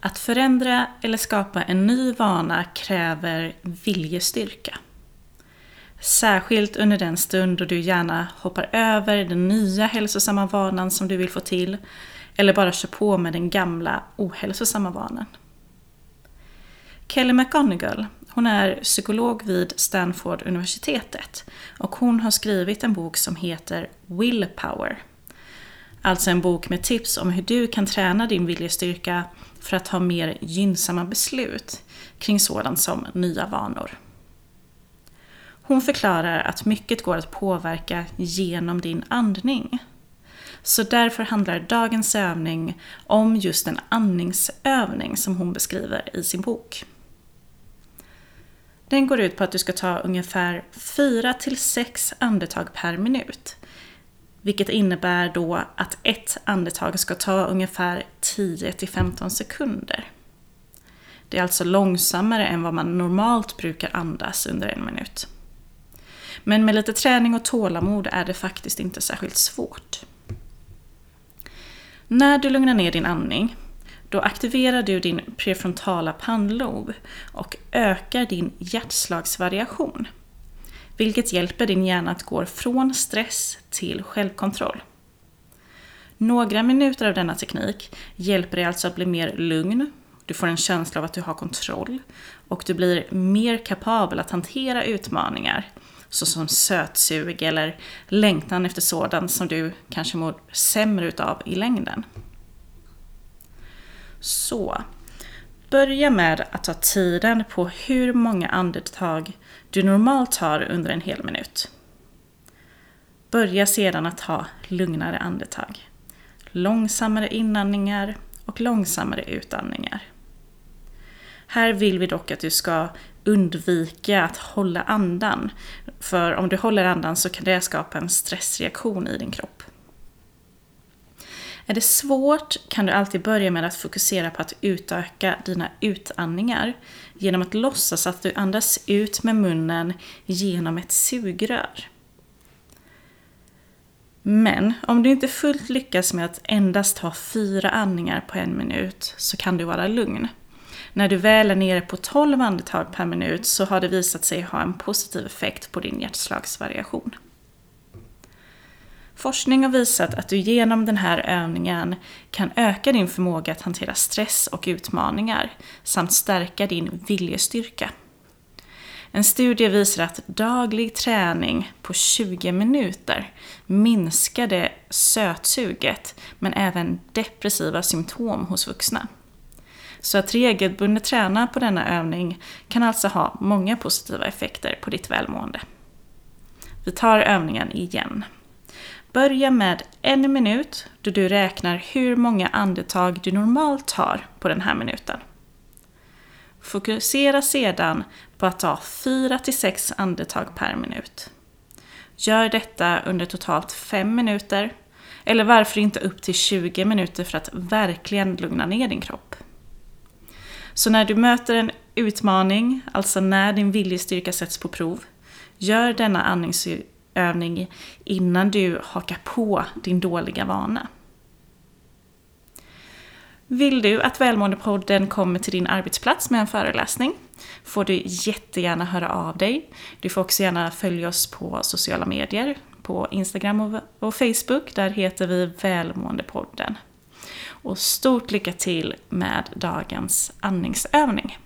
Att förändra eller skapa en ny vana kräver viljestyrka. Särskilt under den stund då du gärna hoppar över den nya hälsosamma vanan som du vill få till eller bara kör på med den gamla ohälsosamma vanan. Kelly McGonigal, hon är psykolog vid Stanford universitetet och hon har skrivit en bok som heter Willpower. Alltså en bok med tips om hur du kan träna din viljestyrka för att ha mer gynnsamma beslut kring sådant som nya vanor. Hon förklarar att mycket går att påverka genom din andning. Så därför handlar dagens övning om just en andningsövning som hon beskriver i sin bok. Den går ut på att du ska ta ungefär 4 6 andetag per minut. Vilket innebär då att ett andetag ska ta ungefär 10 15 sekunder. Det är alltså långsammare än vad man normalt brukar andas under en minut. Men med lite träning och tålamod är det faktiskt inte särskilt svårt. När du lugnar ner din andning, då aktiverar du din prefrontala pannlob och ökar din hjärtslagsvariation. Vilket hjälper din hjärna att gå från stress till självkontroll. Några minuter av denna teknik hjälper dig alltså att bli mer lugn, du får en känsla av att du har kontroll och du blir mer kapabel att hantera utmaningar såsom sötsug eller längtan efter sådant som du kanske mår sämre utav i längden. Så, börja med att ta tiden på hur många andetag du normalt tar under en hel minut. Börja sedan att ta lugnare andetag. Långsammare inandningar och långsammare utandningar. Här vill vi dock att du ska undvika att hålla andan. För om du håller andan så kan det skapa en stressreaktion i din kropp. Är det svårt kan du alltid börja med att fokusera på att utöka dina utandningar genom att låtsas att du andas ut med munnen genom ett sugrör. Men om du inte fullt lyckas med att endast ha fyra andningar på en minut så kan du vara lugn. När du väl är nere på 12 andetag per minut så har det visat sig ha en positiv effekt på din hjärtslagsvariation. Forskning har visat att du genom den här övningen kan öka din förmåga att hantera stress och utmaningar samt stärka din viljestyrka. En studie visar att daglig träning på 20 minuter minskade sötsuget men även depressiva symptom hos vuxna. Så att regelbundet träna på denna övning kan alltså ha många positiva effekter på ditt välmående. Vi tar övningen igen. Börja med en minut då du räknar hur många andetag du normalt tar på den här minuten. Fokusera sedan på att ta 4-6 andetag per minut. Gör detta under totalt 5 minuter, eller varför inte upp till 20 minuter för att verkligen lugna ner din kropp. Så när du möter en utmaning, alltså när din viljestyrka sätts på prov, gör denna andningsövning innan du hakar på din dåliga vana. Vill du att Välmåendepodden kommer till din arbetsplats med en föreläsning får du jättegärna höra av dig. Du får också gärna följa oss på sociala medier, på Instagram och Facebook. Där heter vi Välmåendepodden. Och stort lycka till med dagens andningsövning.